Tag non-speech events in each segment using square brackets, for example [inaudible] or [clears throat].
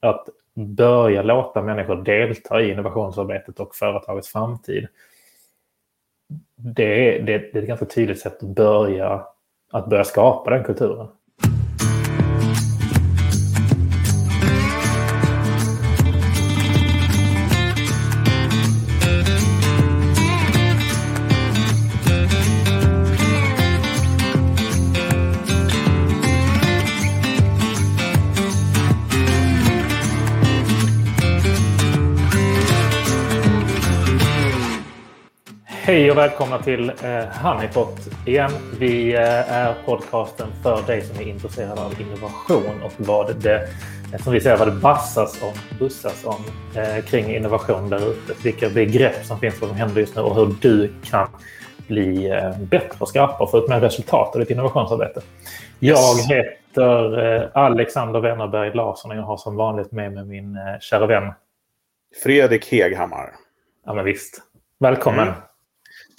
att börja låta människor delta i innovationsarbetet och företagets framtid. Det är, det, det är ett ganska tydligt sätt att börja, att börja skapa den kulturen. Hej och välkomna till eh, Honeypot igen. Vi eh, är podcasten för dig som är intresserad av innovation och vad det, som vi säger, vad det bassas om, bussas om eh, kring innovation där ute. Vilka begrepp som finns, vad som händer just nu och hur du kan bli eh, bättre och skarpare och få ut mer resultat av ditt innovationsarbete. Jag heter eh, Alexander Wennerberg Larsson och jag har som vanligt med mig min eh, kära vän Fredrik Heghammar. Ja, men visst. Välkommen. Mm.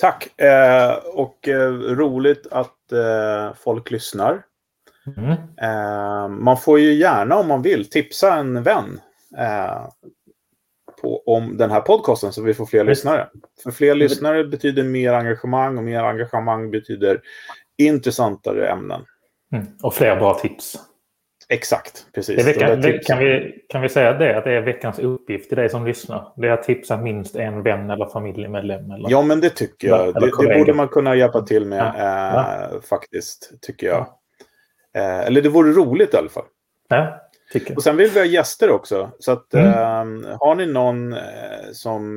Tack! Eh, och eh, roligt att eh, folk lyssnar. Mm. Eh, man får ju gärna om man vill tipsa en vän eh, på, om den här podcasten så vi får fler mm. lyssnare. För fler lyssnare betyder mer engagemang och mer engagemang betyder intressantare ämnen. Mm. Och fler bra tips. Exakt, precis. Veckan, det kan, vi, kan vi säga det, att det är veckans uppgift till dig som lyssnar? Det är att tipsa minst en vän eller familjemedlem? Eller, ja, men det tycker jag. Det, det, borde man kunna hjälpa till med, ja. äh, faktiskt, tycker jag. Ja. Äh, eller det vore roligt i alla fall. Ja, tycker. Och sen vill vi ha gäster också. Så att, mm. äh, har ni någon som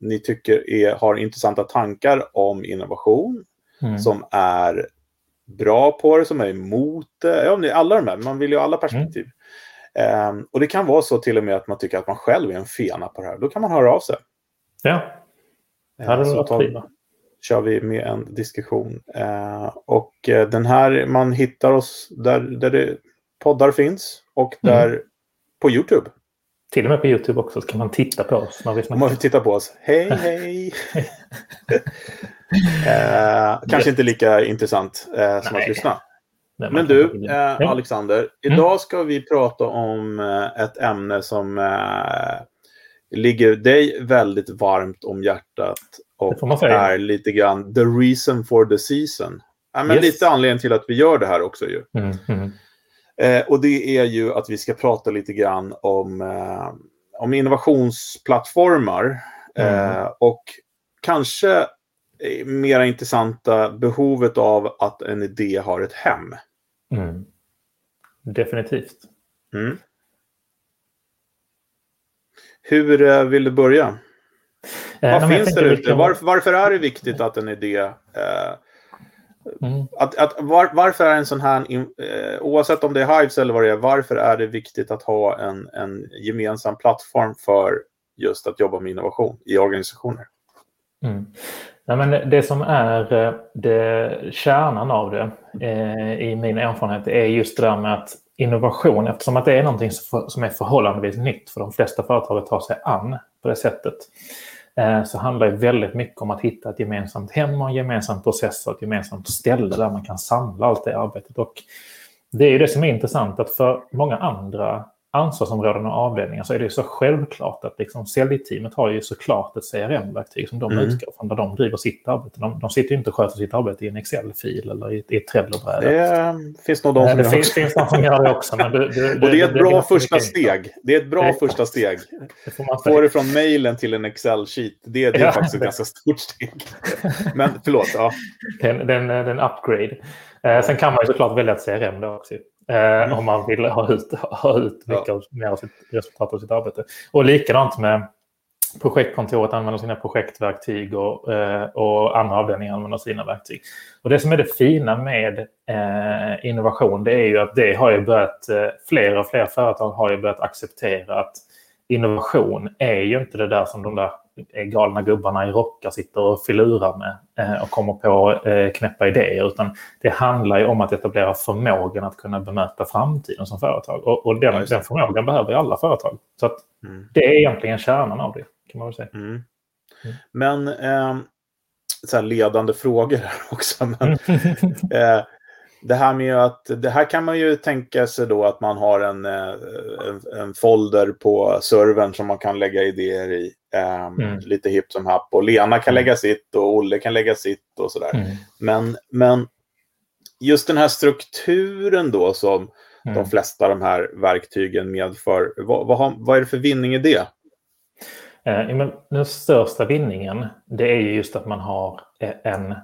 ni tycker är, har intressanta tankar om innovation, mm. som är bra på det, som är emot det. Ja, alla de här, man vill ju ha alla perspektiv. Mm. Um, och det kan vara så till och med att man tycker att man själv är en fena på det här. Då kan man höra av sig. Ja, det hade varit kör vi med en diskussion. Uh, och uh, den här, man hittar oss där, där det poddar finns och mm. där mm. på YouTube. Till och med på YouTube också så kan man titta på oss. När vi man får titta på oss. Hej, [laughs] hej! [laughs] Eh, kanske inte lika intressant eh, som Nej. att lyssna. Men du, eh, Alexander, mm. idag ska vi prata om eh, ett ämne som eh, ligger dig väldigt varmt om hjärtat och är lite grann the reason for the season. Ja, men yes. Lite anledningen till att vi gör det här också ju. Mm, mm. Eh, och det är ju att vi ska prata lite grann om, om innovationsplattformar. Mm. och kanske mera intressanta behovet av att en idé har ett hem. Mm. Definitivt. Mm. Hur eh, vill du börja? Eh, Vad finns där ute? Kan... Varför, varför, är det viktigt att en idé... Eh, mm. att, att, var, varför är en sån här... Eh, oavsett om det är Hives eller vad det är, varför är det viktigt att ha en, en gemensam plattform för just att jobba med innovation i organisationer? Mm. Nej, men det som är eh, det, kärnan av det eh, i min erfarenhet är just det där med att innovation, eftersom att det är någonting som är förhållandevis nytt för de flesta företag att ta sig an på det sättet, eh, så handlar det väldigt mycket om att hitta ett gemensamt hem och en gemensam process och ett gemensamt ställe där man kan samla allt det arbetet. Och det är ju det som är intressant att för många andra ansvarsområden och avdelningar så är det så självklart att liksom säljteamet har ju såklart ett CRM-verktyg som de mm. utgår från där de driver sitt arbete. De, de sitter ju inte och sköter sitt arbete i en Excel-fil eller i, i ett Trello-bräde. Det finns nog de som det gör finns, finns de som gör det också. Men det, det, och det är ett bra första steg. Det är ett bra första steg. Få [laughs] det från mejlen till en Excel-sheet, det, det är ja. faktiskt ett ganska stort steg. Men förlåt. Ja. Det är en upgrade. Eh, sen kan man ju såklart välja ett CRM då också. Eh, mm. Om man vill ha ut, ha ut mycket ja. mer av sitt resultat av sitt arbete. Och likadant med projektkontoret använder sina projektverktyg och, eh, och andra avdelningar använder sina verktyg. Och det som är det fina med eh, innovation det är ju att det har ju börjat, eh, fler och fler företag har ju börjat acceptera att innovation är ju inte det där som de där galna gubbarna i rockar sitter och filurar med eh, och kommer på eh, knäppa idéer. Utan det handlar ju om att etablera förmågan att kunna bemöta framtiden som företag. Och, och den, den förmågan behöver ju alla företag. Så att mm. det är egentligen kärnan av det, kan man väl säga. Mm. Mm. Men eh, så ledande frågor här [laughs] också. Men, [laughs] eh, det här med att det här kan man ju tänka sig då att man har en, eh, en, en folder på servern som man kan lägga idéer i. Um, mm. Lite hipp som happ. Och Lena kan mm. lägga sitt och Olle kan lägga sitt och sådär. Mm. Men, men just den här strukturen då som mm. de flesta av de här verktygen medför. Vad, vad, vad är det för vinning i det? Eh, den största vinningen det är just att man har en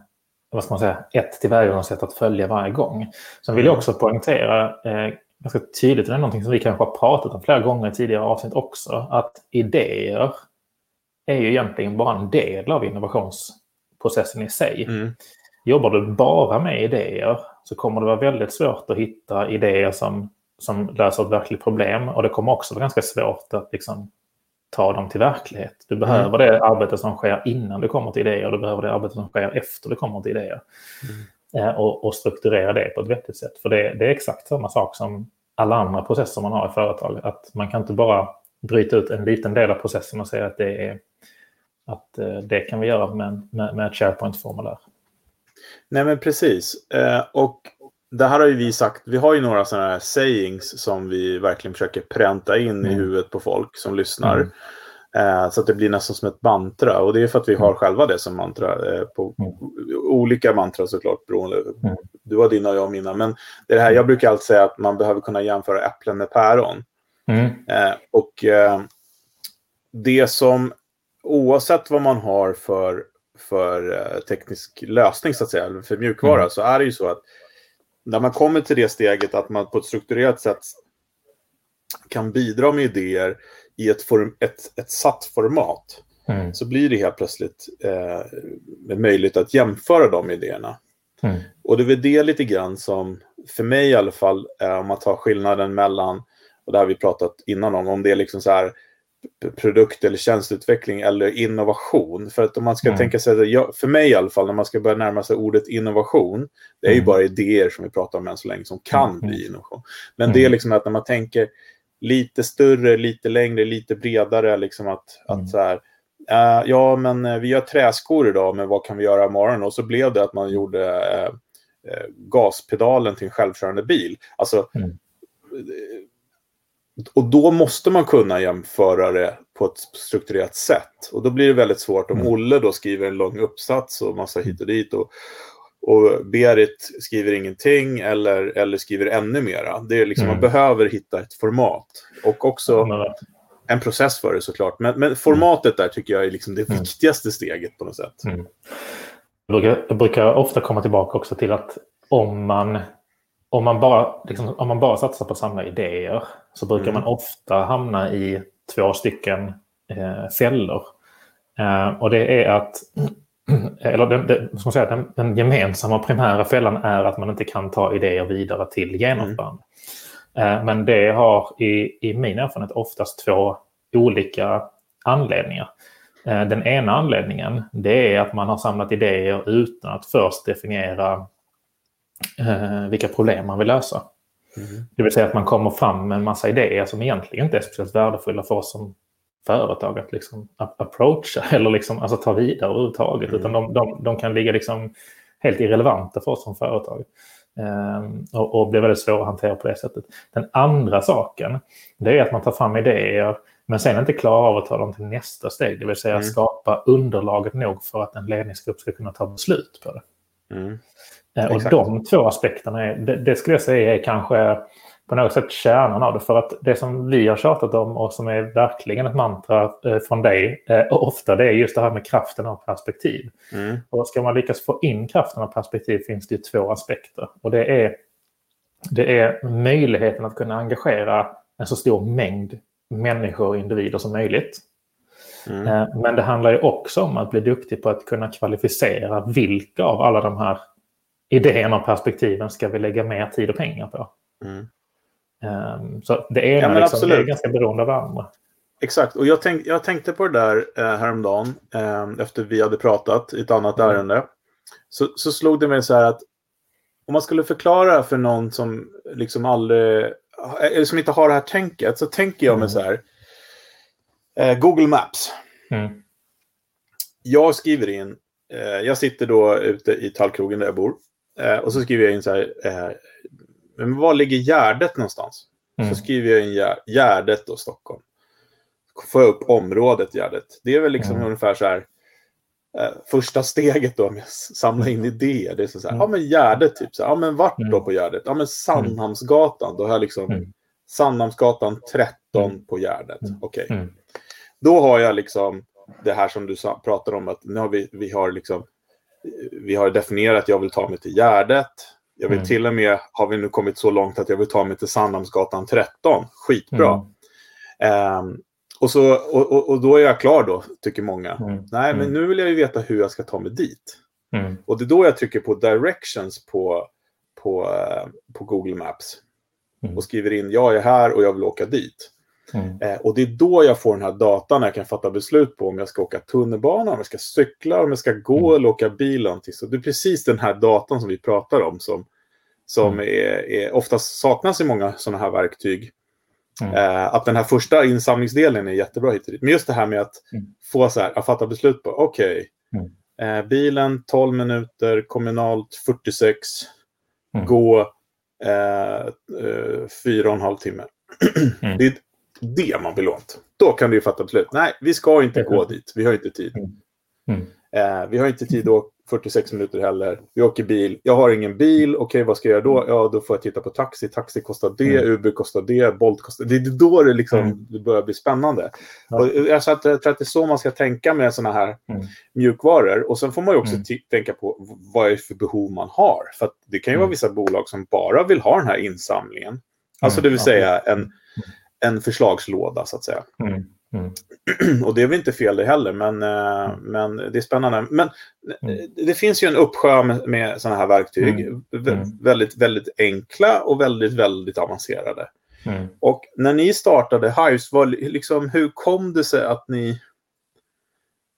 vad ska man säga, ett tillvägagångssätt att följa varje gång. Sen vill jag mm. också poängtera eh, ganska tydligt, och det är någonting som vi kanske har pratat om flera gånger i tidigare avsnitt också, att idéer är ju egentligen bara en del av innovationsprocessen i sig. Mm. Jobbar du bara med idéer så kommer det vara väldigt svårt att hitta idéer som, som löser ett verkligt problem. Och det kommer också vara ganska svårt att liksom, ta dem till verklighet. Du behöver mm. det arbete som sker innan du kommer till idéer och du behöver det arbete som sker efter du kommer till idéer. Mm. Eh, och, och, strukturera det på ett vettigt sätt. För det, det, är exakt samma sak som alla andra processer man har i företag. Att man kan inte bara bryta ut en liten del av processen och säga att det är att eh, det kan vi göra med, med, med ett SharePoint-formulär. Nej men precis. Eh, och det här har ju vi sagt, vi har ju några sådana här sayings som vi verkligen försöker pränta in mm. i huvudet på folk som lyssnar. Mm. Eh, så att det blir nästan som ett mantra. Och det är för att vi har mm. själva det som mantra. På mm. Olika mantra såklart, beroende. Mm. Du har dina och jag mina. Men det, är det här, jag brukar alltid säga att man behöver kunna jämföra äpplen med päron. Mm. Eh, och eh, det som, oavsett vad man har för, för eh, teknisk lösning, så att säga, för mjukvara, så är det ju så att när man kommer till det steget att man på ett strukturerat sätt kan bidra med idéer i ett, form, ett, ett satt format mm. så blir det helt plötsligt eh, möjligt att jämföra de idéerna. Mm. Och det är väl det lite grann som, för mig i alla fall, eh, om man tar skillnaden mellan, och det har vi pratat innan om, om det är liksom så här produkt eller tjänsteutveckling eller innovation. För att om man ska mm. tänka sig, för mig i alla fall, när man ska börja närma sig ordet innovation, det är ju mm. bara idéer som vi pratar om än så länge som kan mm. bli innovation. Men det är mm. liksom att när man tänker lite större, lite längre, lite bredare, liksom att, att mm. så här, uh, ja men eh, vi har träskor idag, men vad kan vi göra imorgon? Och så blev det att man gjorde uh, uh, gaspedalen till en självkörande bil. Alltså, och då måste man kunna jämföra det på ett strukturerat sätt. Och då blir det väldigt svårt om mm. Olle då skriver en lång uppsats och massa hit och dit. Och, och Berit skriver ingenting eller, eller skriver ännu mera. Det är liksom, mm. Man behöver hitta ett format. Och också en process för det såklart. Men, men formatet där tycker jag är liksom det mm. viktigaste steget på något sätt. Mm. Jag, brukar, jag brukar ofta komma tillbaka också till att om man om man bara, liksom, om man bara satsar på att samla idéer så brukar mm. man ofta hamna i två stycken eh, fällor. Eh, och det är att, [clears throat] eller den, den, ska säga, den, den, gemensamma primära fällan är att man inte kan ta idéer vidare till genomförande. Mm. Eh, men det har i, i min erfarenhet oftast två olika anledningar. Eh, den ena anledningen det är att man har samlat idéer utan att först definiera eh, vilka problem man vill lösa. Mm. Det vill säga att man kommer fram med en massa idéer som egentligen inte är speciellt värdefulla för oss som företag att liksom approacha [laughs] eller liksom, alltså ta vidare överhuvudtaget. Mm. Utan de, de, de, kan ligga liksom helt irrelevanta för oss som företag. Um, och, och blir väldigt svåra att hantera på det sättet. Den andra saken, det är att man tar fram idéer men sen inte klarar av att ta dem till nästa steg. Det vill säga mm. skapa underlaget nog för att en ledningsgrupp ska kunna ta beslut på det. Mm. Eh, och Exakt. de två aspekterna, är, det, det, skulle jag säga är kanske på något sätt kärnan av det. För att det som vi har tjatat om och som är verkligen ett mantra eh, från dig, eh, och ofta det är just det här med kraften av perspektiv. Mm. Och ska man lyckas få in kraften av perspektiv finns det två aspekter. Och det är, det är möjligheten att kunna engagera en så stor mängd människor och individer som möjligt. Mm. Men det handlar ju också om att bli duktig på att kunna kvalificera vilka av alla de här idéerna och perspektiven ska vi lägga mer tid och pengar på. Mm. Um, så det ena ja, liksom, det är ganska beroende av varandra. Exakt, och jag, tänk, jag tänkte på det där eh, häromdagen eh, efter vi hade pratat i ett annat mm. ärende. Så, så slog det mig så här att om man skulle förklara för någon som liksom aldrig, eller som inte har det här tänket, så tänker jag mig mm. så här. Eh, Google Maps. Mm. Jag skriver in, eh, jag sitter då ute i Tallkrogen där jag bor. Eh, och så skriver jag in så här, eh, men var ligger Gärdet någonstans? Mm. Så skriver jag in Gärdet och Stockholm. Får jag upp området Gärdet. Det är väl liksom mm. ungefär så här, eh, första steget då med att samla in idéer. Det är så, så här, mm. ja men Gärdet typ, så här, ja men vart då mm. på Gärdet? Ja men Sandhamnsgatan, då har jag liksom mm. Sandhamnsgatan 13 mm. på Gärdet. Okej. Okay. Mm. Då har jag liksom det här som du pratar om att nu har vi, vi har liksom vi har definierat att jag vill ta mig till Gärdet. Jag vill mm. till och med, har vi nu kommit så långt att jag vill ta mig till Sandhamnsgatan 13. Skitbra. Mm. Um, och, så, och, och, och, då är jag klar då, tycker många. Mm. Nej, men mm. nu vill jag ju veta hur jag ska ta mig dit. Mm. Och det är då jag trycker på directions på, på, uh, på Google Maps. Mm. Och skriver in, jag är här och jag vill åka dit. Mm. Eh, och det är då jag får den här datan när jag kan fatta beslut på om jag ska åka tunnelbana, om jag ska cykla, om jag ska gå mm. eller åka bil. Så det är precis den här datan som vi pratar om som, som mm. är, är, oftast saknas i många sådana här verktyg. Mm. Eh, att den här första insamlingsdelen är jättebra hit Men just det här med att mm. få så här, att fatta beslut på, okej, okay, mm. eh, bilen 12 minuter, kommunalt 46, gå eh, eh, fyra och en halv timme. [clears throat] Mm. Det det man vill åt. Då kan du ju fatta beslut. Nej, vi ska inte gå dit. Vi har inte tid. Mm. mm. Eh, vi har inte tid att 46 minuter heller. Vi åker bil. Jag har ingen bil. Okej, okay, vad ska jag göra då? Ja, då får jag titta på taxi. Taxi kostar det. Mm. Uber kostar det. Bolt kostar det. Det är då det, liksom, mm. det börjar bli spännande. Ja. Och jag, så att, jag tror att det är så man ska tänka med sådana här mm. mjukvaror. Och sen får man ju också mm. tänka på vad är det för behov man har. För det kan ju vara mm. vissa bolag som bara vill ha den här insamlingen. Alltså det vill säga en en förslagslåda så att säga. Mm. Mm. [clears throat] Och det är väl inte fel det heller, men, eh, mm. men det är spännande. Men mm. det finns ju en uppsjö med, med sådana här verktyg. Mm. Mm. Väldigt, väldigt enkla och väldigt, väldigt avancerade. Och när ni startade Hives, var liksom, hur kom det sig att ni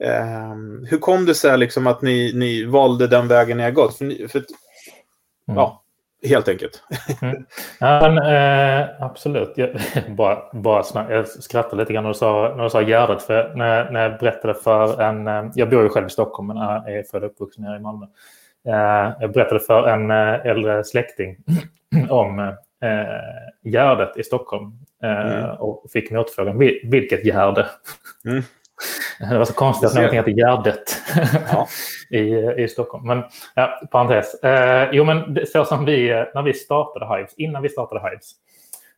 eh, hur kom det sig liksom att ni, ni valde den vägen ni har gått? För, ni, för ja, Helt enkelt. mm. ja, men, eh, absolut. Jag, [laughs] bara, bara jag skrattade lite grann när du sa, när du sa Gärdet. För när, när jag berättade för en... Eh, jag bor ju själv i Stockholm men är född och uppvuxen här i Malmö. Eh, jag berättade för en eh, äldre släkting [clears throat] om eh, Gärdet i Stockholm. Eh, mm. Och fick motfrågan, vilket Gärde? Mm. Det var så konstigt att någonting heter Gärdet ja. [laughs] i, i Stockholm. Men ja, parentes. Eh, jo, men så som vi, när vi startade Hives, innan vi startade Hives,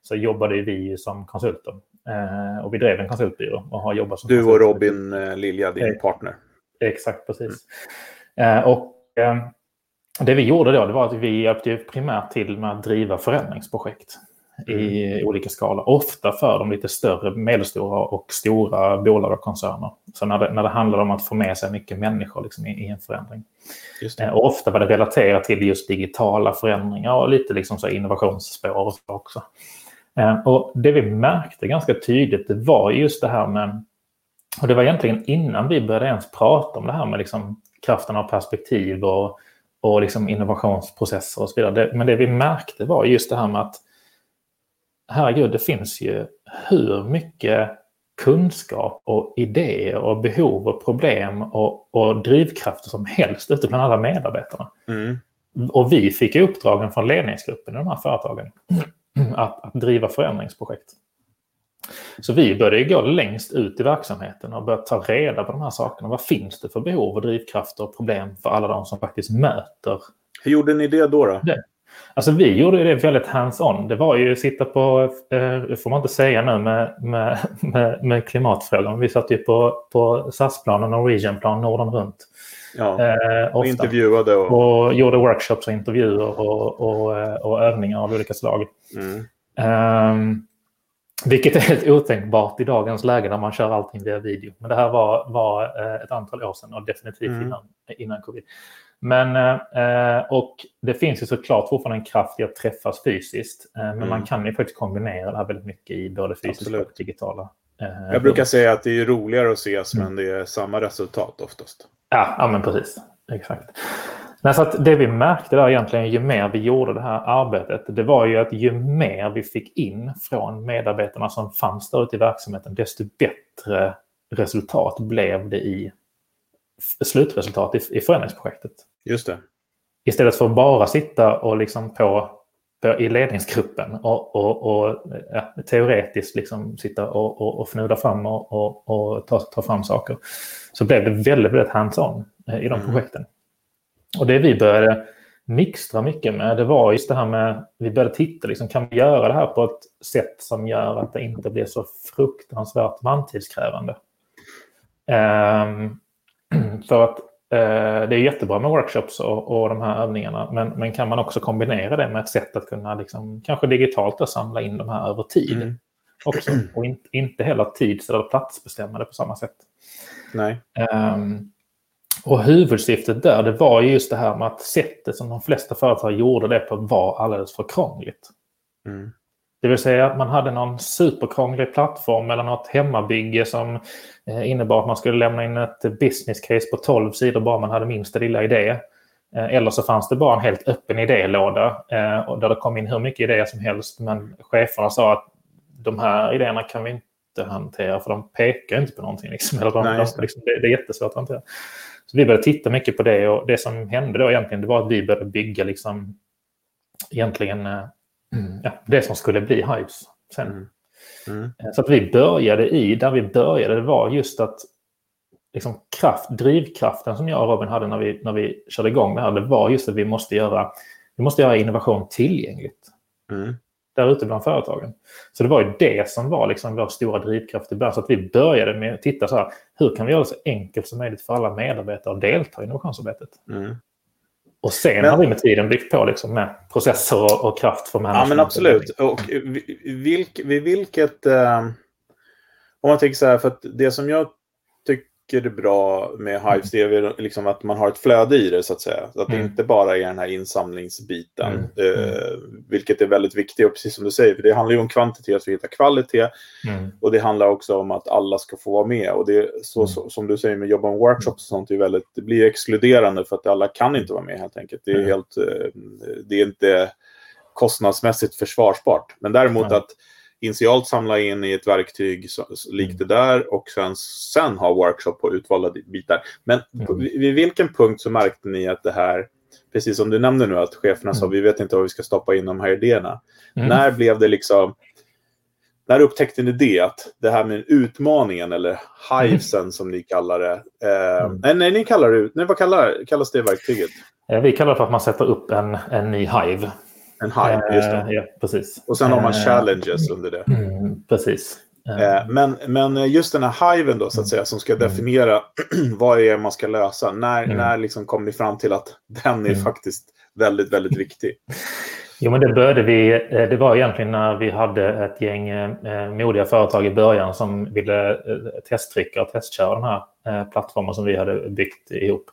så jobbade vi som konsulter. Eh, och vi drev en konsultbyrå och har jobbat som Du och Robin eh, Lilja, din eh, partner. Exakt, precis. Mm. Eh, och eh, det vi gjorde då, det var att vi hjälpte primärt till med att driva förändringsprojekt i mm. olika skalor. Ofta för de lite större, medelstora och stora bolag och koncerner. Så när det, när det handlar om att få med sig mycket människor liksom, i, i en förändring. Eh, och ofta var det relaterat till just digitala förändringar och lite liksom så innovationsspår också. Eh, och det vi märkte ganska tydligt det var just det här med, och det var egentligen innan vi började ens prata om det här med liksom kraften av perspektiv och, och liksom innovationsprocesser och så vidare. Men det vi märkte var just det här med att herregud, det finns ju hur mycket kunskap och idéer och behov och problem och, och drivkrafter som helst ute bland alla medarbetarna. Mm. Och vi fick uppdragen från ledningsgruppen i de här företagen att, att driva förändringsprojekt. Så vi började gå längst ut i verksamheten och började ta reda på de här sakerna. Vad finns det för behov och drivkrafter och problem för alla de som faktiskt möter hur gjorde ni det då? då? Det. Alltså vi gjorde det väldigt hands-on. Det var ju att sitta på, eh, det får man inte säga nu med, med, med, med klimatfrågan. Vi satt ju på, på SAS-plan och Norwegian-plan Norden runt. Ja, eh, och intervjuade. Och... och gjorde workshops och intervjuer och, och, och övningar av olika slag. Mm. Um, vilket är helt otänkbart i dagens läge när man kör allting via video. Men det här var, var eh, ett antal år sedan och definitivt mm. innan, innan covid. Men, eh, och det finns ju såklart fortfarande en kraft i att träffas fysiskt. Eh, men mm. man kan ju faktiskt kombinera det här väldigt mycket i både fysiska och digitala. Eh, jag brukar säga att det är roligare att ses mm. men det är samma resultat oftast. Ja, ja men precis. Exakt. Nej, så det vi märkte där egentligen ju mer vi gjorde det här arbetet, det var ju att ju mer vi fick in från medarbetarna som fanns där ute i verksamheten, desto bättre resultat blev det i slutresultat i, i förändringsprojektet. Just det. istället för att bara sitta och liksom på, på i ledningsgruppen och, och, och ja, teoretiskt liksom sitta och, och, och fnuda fram och, och, ta, ta fram saker så blev det väldigt, väldigt hands-on i de mm. projekten. Och det vi började mixtra mycket med, det var just det här med, vi började titta, liksom, kan vi göra det här på ett sätt som gör att det inte blir så fruktansvärt mantidskrävande? Um, [clears throat] för att det är jättebra med workshops och, och de här övningarna, men, men kan man också kombinera det med ett sätt att kunna, liksom, kanske digitalt, samla in de här över tid mm. också, [clears throat] och in, inte heller tids eller platsbestämmande på samma sätt. Nej. Um, och huvudsyftet där, det var just det här med att sättet som de flesta företag gjorde det på var alldeles för krångligt. Mm. Det vill säga att man hade någon superkrånglig plattform eller något hemmabygge som eh, innebar att man skulle lämna in ett business case på 12 sidor bara man hade minsta lilla idé. Eh, eller så fanns det bara en helt öppen idélåda eh, där det kom in hur mycket idéer som helst men cheferna sa att de här idéerna kan vi inte hantera för de pekar inte på någonting. Liksom. Eller de, Nej, de, liksom, det, det är jättesvårt att hantera. Så vi började titta mycket på det och det som hände då egentligen det var att vi började bygga liksom egentligen. Ja, det som skulle bli Hives sen. Mm. Mm. Eh, så att vi började i, där vi började det var just att liksom kraft, drivkraften som jag och Robin hade när vi, när vi körde igång det här, det var just att vi måste göra, vi måste göra innovation tillgängligt. Mm där ute bland företagen. Så det var ju det som var liksom vår stora drivkraft i början. Så att vi började med att titta så här, hur kan vi göra det så enkelt som möjligt för alla medarbetare att delta i innovationsarbetet? Mm. Och sen men, har vi med tiden byggt på liksom med processer och, och kraft för management. Ja, men absolut. Och vilk, vid vilket... Eh, om man tänker så här, för att det som jag tycker är bra med Hives det är liksom att man har ett flöde i det så att säga. Så att mm. det inte bara är den här insamlingsbiten. Mm. Eh, vilket är väldigt viktigt och precis som du säger, för det handlar ju om kvantitet för att hitta kvalitet. Mm. Och det handlar också om att alla ska få vara med. Och det är så, mm. så som du säger med jobba med workshops och sånt, det, är väldigt, det blir exkluderande för att alla kan inte vara med helt enkelt. Det är, mm. helt, eh, det är inte kostnadsmässigt försvarsbart. Men däremot att initialt samla in i ett verktyg så, likt det där och sen, sen ha workshop på utvalda bitar. Men mm. vid vilken punkt så märkte ni att det här, precis som du nämnde nu, att cheferna mm. sa vi vet inte vad vi ska stoppa in de här idéerna. Mm. När blev det liksom, när upptäckte ni det? Att det här med utmaningen eller hivesen mm. som ni kallar det. Eh, mm. nej, nej, ni kallar det, nej, vad kallar, kallas det verktyget? Vi kallar det för att man sätter upp en, en ny hive. En hype, just det. Eh, ja, precis. Och sen har man eh, challenges under det. Mm, precis. Eh, men, men just den här hiven då, så att säga, som ska mm. definiera [clears throat] vad det är man ska lösa. När, mm. när liksom kom ni fram till att den är mm. faktiskt väldigt, väldigt viktig? [laughs] Jo, men det började vi. Det var egentligen när vi hade ett gäng modiga företag i början som ville testtrycka och testköra den här plattformen som vi hade byggt ihop.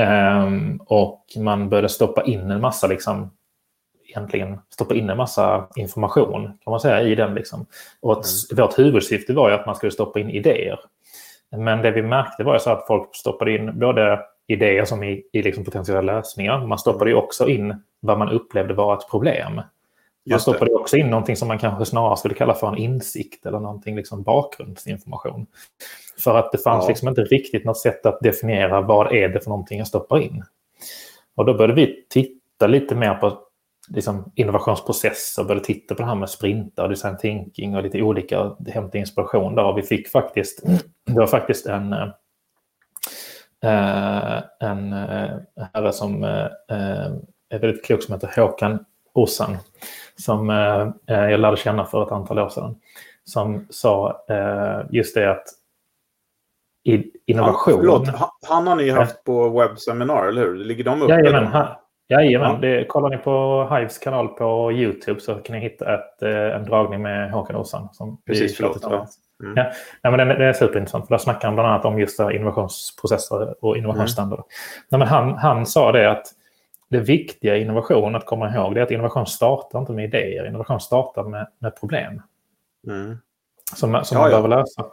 Um, och man började stoppa in en massa liksom, egentligen stoppa in en massa information kan man säga i den. Liksom. Och att mm. Vårt huvudsyfte var ju att man skulle stoppa in idéer. Men det vi märkte var ju så att folk stoppade in både idéer som i, i liksom potentiella lösningar. Man stoppade ju också in vad man upplevde var ett problem. Man stoppade också in någonting som man kanske snarare skulle kalla för en insikt eller någonting liksom bakgrundsinformation. För att det fanns ja. liksom inte riktigt något sätt att definiera vad är det för någonting jag stoppar in. Och då började vi titta lite mer på liksom, innovationsprocesser, började titta på det här med sprintar och design thinking och lite olika, hämta inspiration där. Och vi fick faktiskt, det var faktiskt en, äh, en äh, herre som äh, är väldigt klok som heter Håkan Ossan, som jag lärde känna för ett antal år sedan, som sa just det att innovation... Han, förlåt, han har ni haft på webbseminar, eller hur? Ligger de uppe? Jajamän, han, Jajamän, det, kollar ni på Hives kanal på YouTube så kan ni hitta ett, eh, en dragning med Håkan Åsan. Som Precis, förlåt. Ja. Mm. Ja, nej, men det, det är superintressant. För där snackar han bland annat om just innovationsprocesser och innovationsstandarder. Mm. Nej, men han, han sa det att det viktiga i innovation att komma ihåg det är att innovation startar inte med idéer. Innovation startar med, med problem. Mm. Som, som ja, man behöver lösa.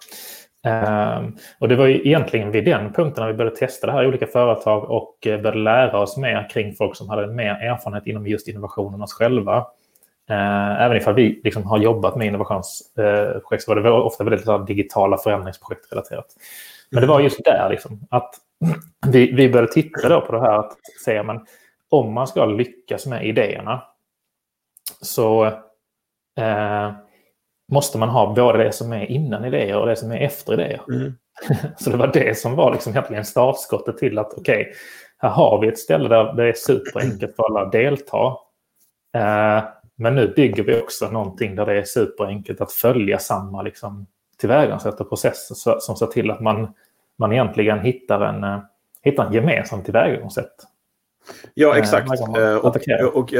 Ehm, och det var ju egentligen vid den punkten när vi började testa det här i olika företag och eh, började lära oss mer kring folk som hade mer erfarenhet inom just innovationen oss själva. Ehm, även ifall vi liksom har jobbat med innovationsprojekt så var det ofta väldigt digitala förändringsprojekt relaterat. Men det var just där liksom, att [clears throat] vi, vi började titta då på det här att se men om man ska lyckas med idéerna så eh, måste man ha både det som är innan idéer och det som är efter idéer. Mm. [laughs] så det var det som var liksom egentligen startskottet till att okej, okay, här har vi ett ställe där det är superenkelt för alla att delta. Eh, men nu bygger vi också någonting där det är superenkelt att följa samma liksom, tillvägagångssätt och processer som ser till att man, man egentligen hittar en, eh, hittar en gemensam tillvägagångssätt. Ja, exakt. Eh, och, och, och,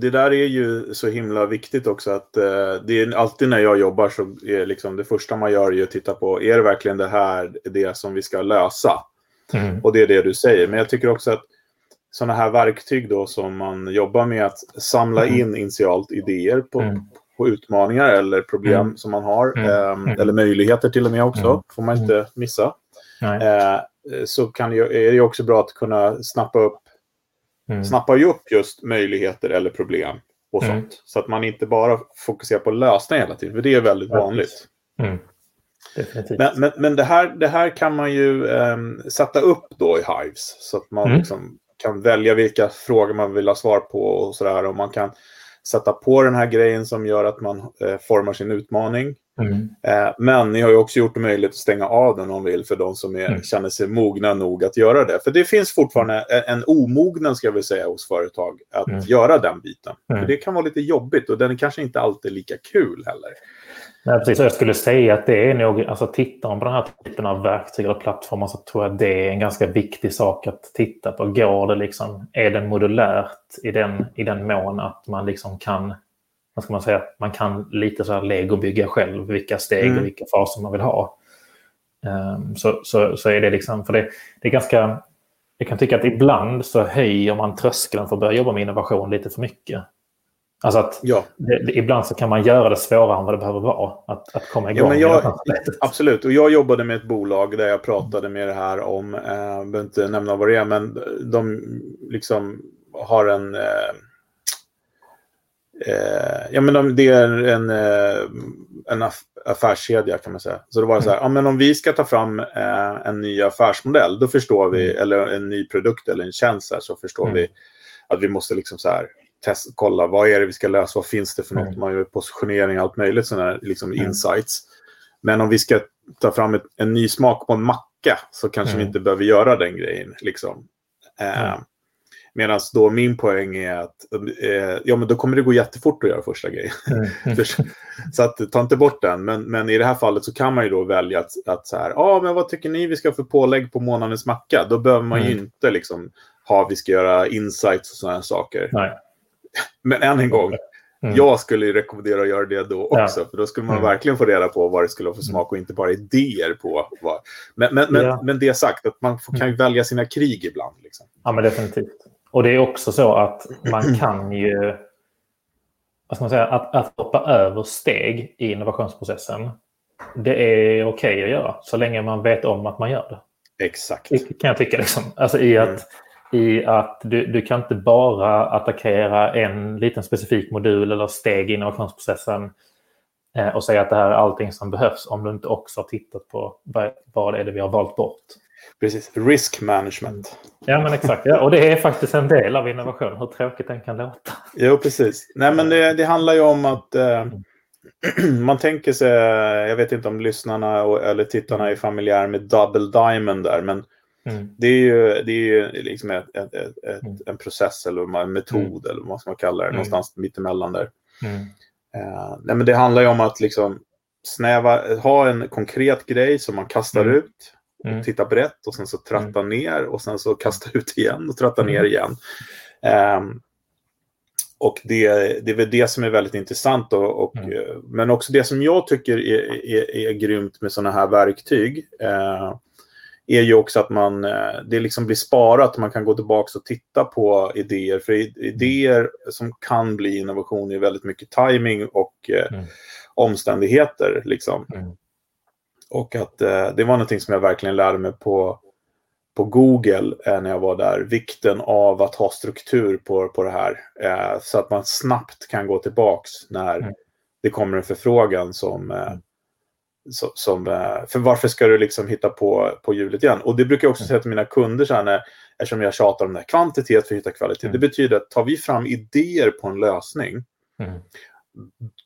det där är ju så himla viktigt också att eh, det är alltid när jag jobbar så är liksom det första man gör är att titta på, är det verkligen det här det som vi ska lösa? Mm. Och det är det du säger. Men jag tycker också att sådana här verktyg då som man jobbar med att samla mm. in initialt idéer på, mm. på utmaningar eller problem mm. som man har. Eh, eller möjligheter till och med också, får man inte missa. Eh, så kan det, är det också bra att kunna snappa upp mm. snappar ju upp just möjligheter eller problem och mm. sånt. Så att man inte bara fokuserar på lösningar hela tiden, för det är väldigt vanligt. Mm. Men, men, men det, här, det här kan man ju um, sätta upp då i Hives. Så att man mm. liksom kan välja vilka frågor man vill ha svar på och sådär. Och man kan sätta på den här grejen som gör att man eh, formar sin utmaning. Mm. Eh, men ni har ju också gjort det möjligt att stänga av den om vill för de som är, mm. känner sig mogna nog att göra det. För det finns fortfarande en, en omognad, ska vi säga, hos företag att mm. göra den biten. För mm. det kan vara lite jobbigt och den är kanske inte alltid lika kul heller. Nej, precis. Jag skulle säga att det är nog, alltså tittar man på den här typen av verktyg eller plattformar så tror jag att det är en ganska viktig sak att titta på. Går det liksom, är den modulärt i den, i den mån att man liksom kan, vad ska man säga, man kan lite så här lego bygga själv vilka steg mm. och vilka faser man vill ha. Um, så, så, så är det liksom, för det, det är ganska, jag kan tycka att ibland så höjer man tröskeln för att börja jobba med innovation lite för mycket. Alltså att ja. det, det, ibland så kan man göra det svårare än vad det behöver vara. Att, att komma igång. Ja, men jag, absolut, och jag jobbade med ett bolag där jag pratade med det här om, eh, jag behöver inte nämna vad det är, men de liksom har en... Eh, eh, ja, men de, det är en, eh, en affärskedja kan man säga. Så det var så här, mm. ja, men om vi ska ta fram eh, en ny affärsmodell, då förstår vi, mm. eller en ny produkt eller en tjänst här, så förstår mm. vi att vi måste liksom så här test, kolla vad är det vi ska lösa, vad finns det för något, mm. man gör positionering, allt möjligt sådana här liksom mm. insights. Men om vi ska ta fram ett, en ny smak på en macka så kanske mm. vi inte behöver göra den grejen. Liksom. Eh, Medan då min poäng är att eh, ja, men då kommer det gå jättefort att göra första grejen. Mm. [laughs] så att, ta inte bort den. Men, men i det här fallet så kan man ju då välja att, att så här, ja ah, men vad tycker ni vi ska få pålägg på månadens macka? Då behöver man ju mm. inte liksom ha, vi ska göra insights och sådana saker. Nej. [laughs] Men än en gång, mm. jag skulle rekommendera att göra det då också. Ja. För då skulle man mm. verkligen få reda på vad det skulle ha för smak och inte bara idéer på vad. Men, men, men, ja. men det sagt, att man kan ju mm. välja sina krig ibland. Liksom. Ja, men definitivt. Och det är också så att man [clears throat] kan ju... Vad ska man säga? Att, att hoppa över steg i innovationsprocessen. Det är okej okay att göra så länge man vet om att man gör det. Exakt. Det kan jag tycka. Liksom. Alltså i att mm i att du, du kan inte bara attackera en liten specifik modul eller steg i innovationsprocessen eh, och säga att det här är allting som behövs om du inte också har tittat på vad, vad är det vi har valt bort. Precis, risk management. Ja, men exakt. Ja. Och det är faktiskt en del av innovation, hur tråkigt den kan låta. Jo, precis. Nej, men det, det handlar ju om att eh, [clears throat] man tänker sig, jag vet inte om lyssnarna och, eller tittarna är familjära med Double Diamond där, men Mm. Det är ju, det är ju liksom ett, ett, ett, mm. en process eller en metod mm. eller vad man kalla det, mm. någonstans mittemellan där. Uh, nej, men det handlar ju om att liksom snäva, ha en konkret grej som man kastar mm. och mm. titta brett och sen så tratta ner och sen så kasta ut igen och tratta ner igen. Um, och det, det är väl det som är väldigt intressant. Och, och mm. Eh, men också det som jag tycker är, är, är grymt med sådana här verktyg. Eh, är ju också att man, eh, det liksom blir sparat. Man kan gå tillbaka och titta på idéer. För idéer som kan bli innovation är väldigt mycket timing och eh, mm. omständigheter. Liksom. Mm. Och att eh, det var någonting som jag verkligen lärde mig på, på Google eh, när jag var där. Vikten av att ha struktur på, på det här. Eh, så att man snabbt kan gå tillbaka när mm. det kommer en förfrågan som, eh, som, eh, för varför ska du liksom hitta på, på hjulet igen? Och det brukar jag också mm. säga till mina kunder så här när, eftersom jag tjatar om det här, kvantitet för att hitta kvalitet. Mm. Det betyder att tar vi fram idéer på en lösning, mm.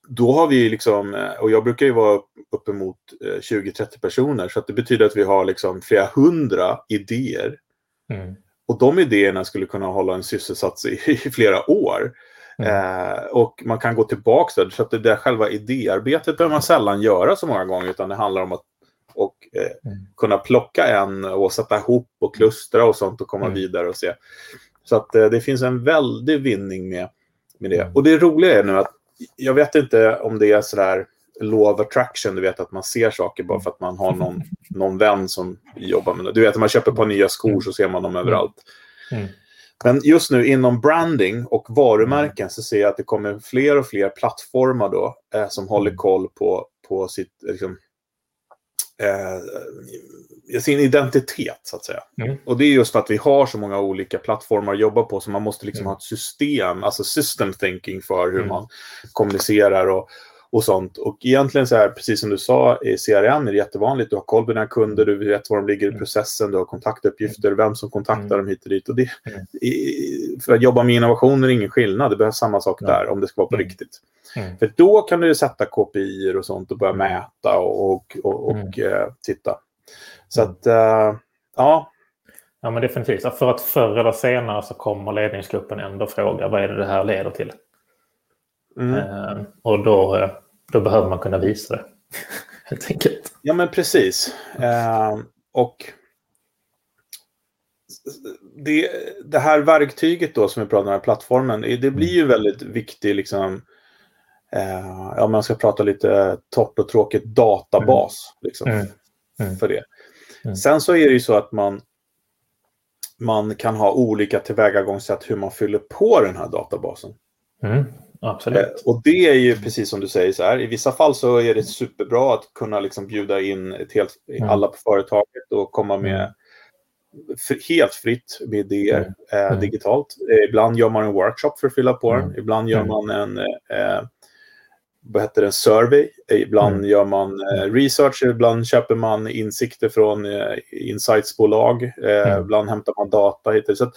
Då har vi liksom, eh, och jag brukar ju vara uppemot 20-30 personer, så det betyder att vi har liksom flera hundra idéer. Mm. Och de idéerna skulle kunna hålla en sysselsatt i, [laughs] i flera år. Mm. Eh, och man kan gå tillbaka där, så att det där själva idéarbetet behöver man sällan göra så många gånger, utan det handlar om att och, eh, mm. kunna plocka en och sätta ihop och klustra och sånt och komma mm. vidare och se. Så att eh, det finns en väldig vinning med, med det. Mm. Och det roliga är nu att jag vet inte om det är sådär law of attraction, du vet att man ser saker bara för att man har någon, någon vän som jobbar med det. Du vet att man köper på nya skor så ser man dem överallt. Mm. Men just nu inom branding och varumärken mm. så ser jag att det kommer fler och fler plattformar då eh, som håller mm. koll på, på sitt, liksom, eh, sin identitet så att säga. Mm. Och det är just för att vi har så många olika plattformar att jobba på så man måste liksom mm. ha ett system, alltså system thinking för hur mm. man kommunicerar och, och sånt. Och egentligen så här, precis som du sa, i CRM är det jättevanligt. Du har koll på dina kunder, du vet var de ligger i mm. processen, du har kontaktuppgifter, vem som kontaktar mm. dem hit och dit. Och det, mm. för att jobba med innovation är ingen skillnad. Det behövs samma sak där om det ska vara på riktigt. För då kan du sätta KPI och sånt och börja mäta och, och, och, och uh, titta. Så att, uh, ja. Ja, men definitivt. För att förr eller senare så kommer ledningsgruppen ändå fråga vad är det det här leder till. Mm. Eh, och då, eh, då behöver man kunna visa det. [laughs] Helt enkelt. Ja, men precis. Eh, och det, det, här verktyget då som vi pratar om, den här plattformen, det blir ju väldigt viktig liksom, eh, om man ska prata lite torrt och tråkigt, databas. Mm. Liksom, mm. Mm. För det. Mm. Sen så är det ju så att man, man kan ha olika tillvägagångssätt hur man fyller på den här databasen. Absolut. Eh, och det är ju precis som du säger, så här, i vissa fall så är det superbra att kunna liksom bjuda in ett helt, alla på företaget och komma med helt fritt med idéer mm. eh, digitalt. Eh, ibland gör man en workshop för att fylla på den, ibland gör man en eh, vad heter det, en survey. Ibland mm. gör man eh, research, ibland köper man insikter från eh, insightsbolag. Eh, mm. Ibland hämtar man data. Så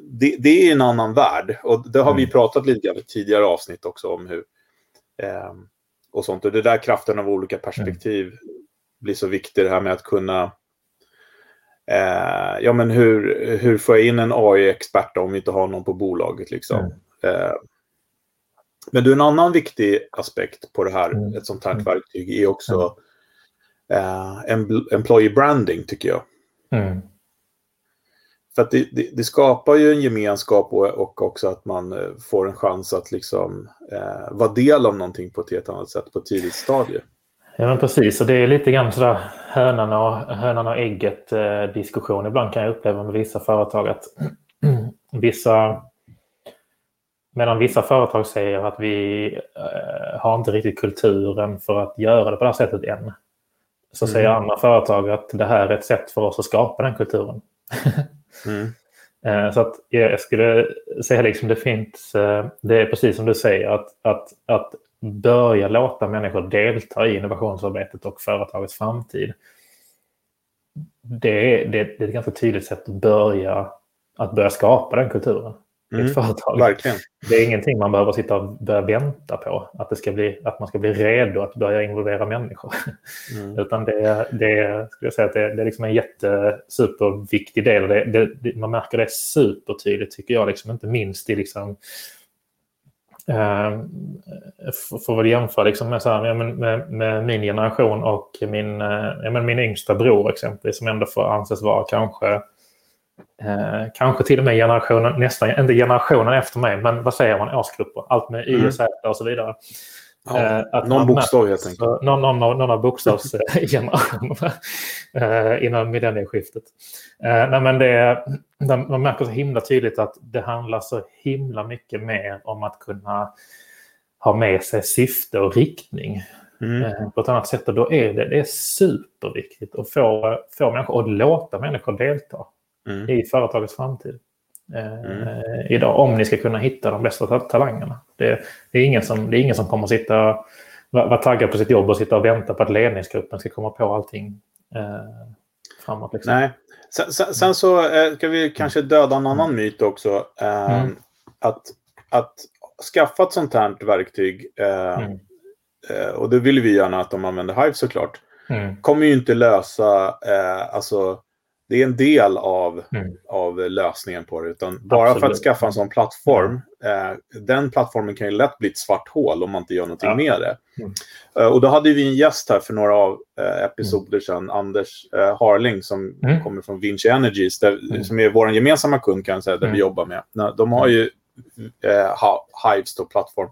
det, det, är en annan värld. Och det har mm. vi pratat lite grann i tidigare avsnitt också om hur eh, och sånt. Och det där kraften av olika perspektiv mm. blir så viktig. Det här med att kunna eh, ja men hur, hur får jag in en AI-expert om vi inte har någon på bolaget liksom. Mm. Eh, men du, en annan viktig aspekt på det här, mm. ett sånt här mm. verktyg, är också eh, employee branding tycker jag. Mm. För att det, det, det, skapar ju en gemenskap och, och, också att man eh, får en chans att liksom eh, vara del av någonting på ett helt annat sätt på ett tidigt stadie. Ja men precis, och det är lite grann sådär hönan och, hönan och ägget eh, diskussion. Ibland kan jag uppleva med vissa företag att [clears throat] vissa Medan vissa företag säger att vi eh, har inte riktigt kulturen för att göra det på det här sättet än. Så mm. säger andra företag att det här är ett sätt för oss att skapa den kulturen. [laughs] Mm. Eh, så att jag skulle säga liksom det finns, eh, det är precis som du säger, att, att, att börja låta människor delta i innovationsarbetet och företagets framtid. Det är, det, är ett ganska tydligt sätt att börja, att börja skapa den kulturen mm, ett [laughs] företag. Verkligen. Det är ingenting man behöver sitta och börja vänta på. Att, det ska bli, att man ska bli redo att börja involvera människor. Mm. [laughs] Utan det, det, skulle jag säga att det, det är liksom en jättesuperviktig del. Det, det, man märker det supertydligt tycker jag, liksom, inte minst i liksom, Uh, får väl jämföra liksom med, så här, med, med, med, min generation och min, uh, min yngsta bror exempelvis som ändå får anses vara kanske Eh, kanske till och med generationen, nästan, inte generationen efter mig, men vad säger man, årsgrupper. Allt med Y och Z och så vidare. Ja, eh, att någon bokstav helt enkelt. Någon, någon, någon av bokstavsgenerationerna [laughs] eh, innan millennieskiftet. Eh, nej, men det, man märker så himla tydligt att det handlar så himla mycket mer om att kunna ha med sig syfte och riktning. Mm. Eh, på ett annat sätt. Och då är det, det är superviktigt att få, få människor att låta människor delta mm. i företagets framtid. Eh, mm. idag om ni ska kunna hitta de bästa talangerna. Det, det, är ingen som, det är ingen som kommer sitta vara var taggad på sitt jobb och sitta och vänta på att ledningsgruppen ska komma på allting eh, framåt. Liksom. Nej. Sen, sen, sen så eh, ska vi kanske döda en annan mm. myt också. Eh, mm. att, att skaffa ett sånt här verktyg, eh, mm. Eh, och det vill vi gärna att de använder Hive såklart, mm. kommer ju inte lösa, eh, alltså det är en del av, mm. av lösningen på det. Utan bara Absolut. för att skaffa en sån plattform, eh, den plattformen kan ju lätt bli ett svart hål om man inte gör någonting ja. med det. Mm. Eh, och då hade vi en gäst här för några av, eh, episoder sedan, Anders eh, Harling, som mm. kommer från Vinci Energies, där, mm. som är vår gemensamma kund kan jag säga, där vi mm. jobbar med. De har ju eh, Hives, då, plattform.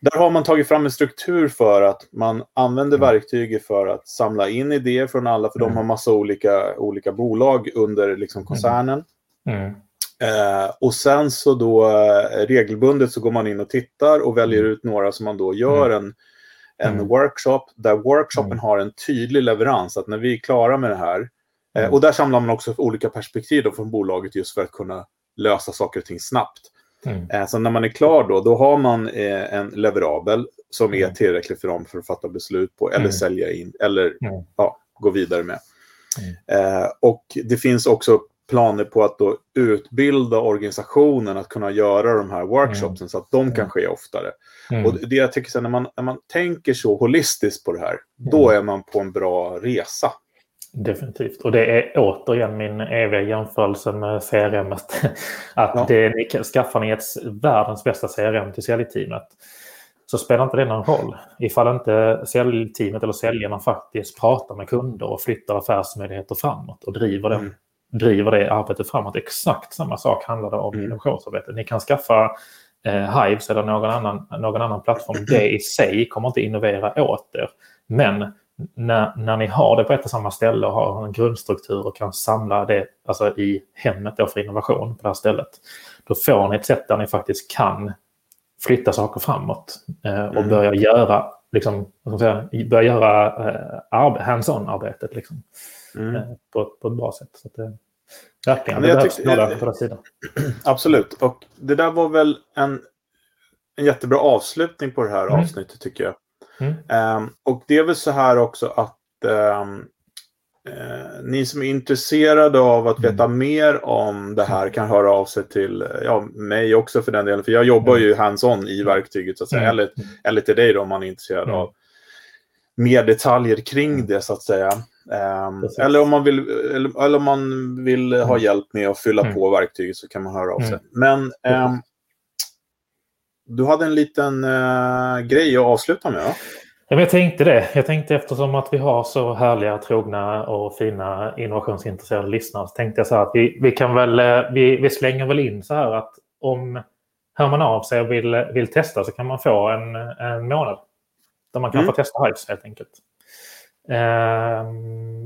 Där har man tagit fram en struktur för att man använder mm. verktyget för att samla in idéer från alla, för mm. de har massa olika, olika bolag under liksom, koncernen. Mm. mm. Eh, och sen så då eh, regelbundet så går man in och tittar och väljer mm. ut några som man då gör mm. en, en workshop, där workshopen har en tydlig leverans, att när vi är klara med det här, eh, och där samlar man också olika perspektiv då från bolaget just för att kunna lösa saker och ting snabbt. Mm. Eh, så när man är klar då, då har man eh, en leverabel som är mm. tillräcklig för dem för att fatta beslut på eller mm. sälja in eller mm. ja, gå vidare med. Mm. Eh, och det finns också planer på att då utbilda organisationen att kunna göra de här workshopsen så att de kan ske oftare. Och det jag tycker så när man, när man tänker så holistiskt på det här, då är man på en bra resa. Definitivt. Och det är återigen min eviga jämförelse med CRM. [laughs] Att ja. det, ni, skaffar ni ett världens bästa CRM till säljteamet så spelar inte det någon roll. Ifall inte säljteamet eller säljarna faktiskt pratar med kunder och flyttar affärsmöjligheter framåt och driver, mm. driver det arbetet framåt. Exakt samma sak handlar det om mm. innovationsarbete. Ni kan skaffa eh, Hives eller någon annan, någon annan plattform. Det i sig kommer inte innovera åt er. Men när, när ni har det på ett och samma ställe och har en grundstruktur och kan samla det alltså i hemmet då för innovation på det här stället. Då får ni ett sätt där ni faktiskt kan flytta saker framåt eh, och mm. börja göra, liksom, säga, börja göra eh, hands-on-arbetet liksom, mm. eh, på, på ett bra sätt. Så att, eh, verkligen, ja, det behövs några på den sidan. [clears throat] Absolut, och det där var väl en, en jättebra avslutning på det här mm. avsnittet tycker jag. Um, och det är väl så här också att um, uh, ni som är intresserade av att veta mm. mer om det här kan höra av sig till ja, mig också för den delen. För jag jobbar ju hands-on i verktyget så att säga. Mm. Eller, eller till dig då om man är intresserad mm. av mer detaljer kring det så att säga. Um, eller, om man vill, eller, eller, om man vill ha hjälp med att fylla på verktyget så kan man höra av sig. Men um, du hade en liten uh, grej att avsluta med, va? Ja, jag tänkte det. Jag tänkte eftersom att vi har så härliga, trogna och fina innovationsintresserade lyssnare så tänkte jag så här att vi, vi kan väl, eh, vi, vi slänger väl in så här att om hör man av sig och vill, vill testa så kan man få en, en månad. Där man kan mm. få testa Hives helt enkelt. Eh,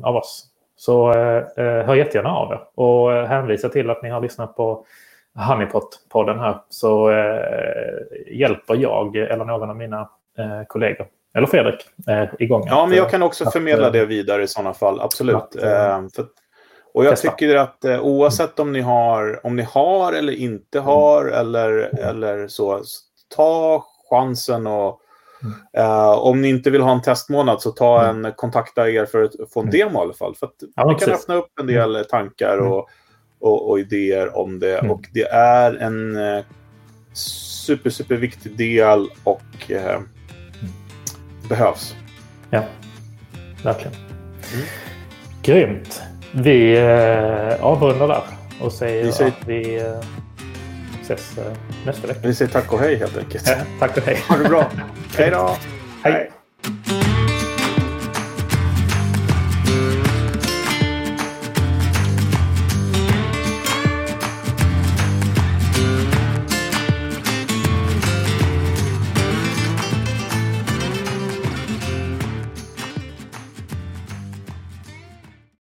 av oss. Så eh, hör jättegärna av er och hänvisa till att ni har lyssnat på Honeypot-podden här så eh, hjälper jag eller någon av mina eh, kollegor eller Fredrik eh, igång. Ja, men jag kan också att, förmedla det vidare i sådana fall. Absolut. Att, eh, för, och jag testa. tycker att eh, oavsett om ni har, om ni har eller inte mm. har mm. eller, eller så, ta chansen och mm. uh, om ni inte vill ha en testmånad så ta mm. en, kontakta er för att få en mm. demo i alla fall. För att ja, det kan öppna upp en del tankar och och, och idéer om det. Mm. Och det är en eh, super, super viktig del och eh, mm. behövs. Ja, verkligen. Mm. Grymt. Vi eh, avrundar där och säger, vi säger... att vi eh, ses eh, nästa vecka. Vi säger tack och hej helt enkelt. Ja, tack och hej. Ha det bra. [laughs] hej då. hej. hej.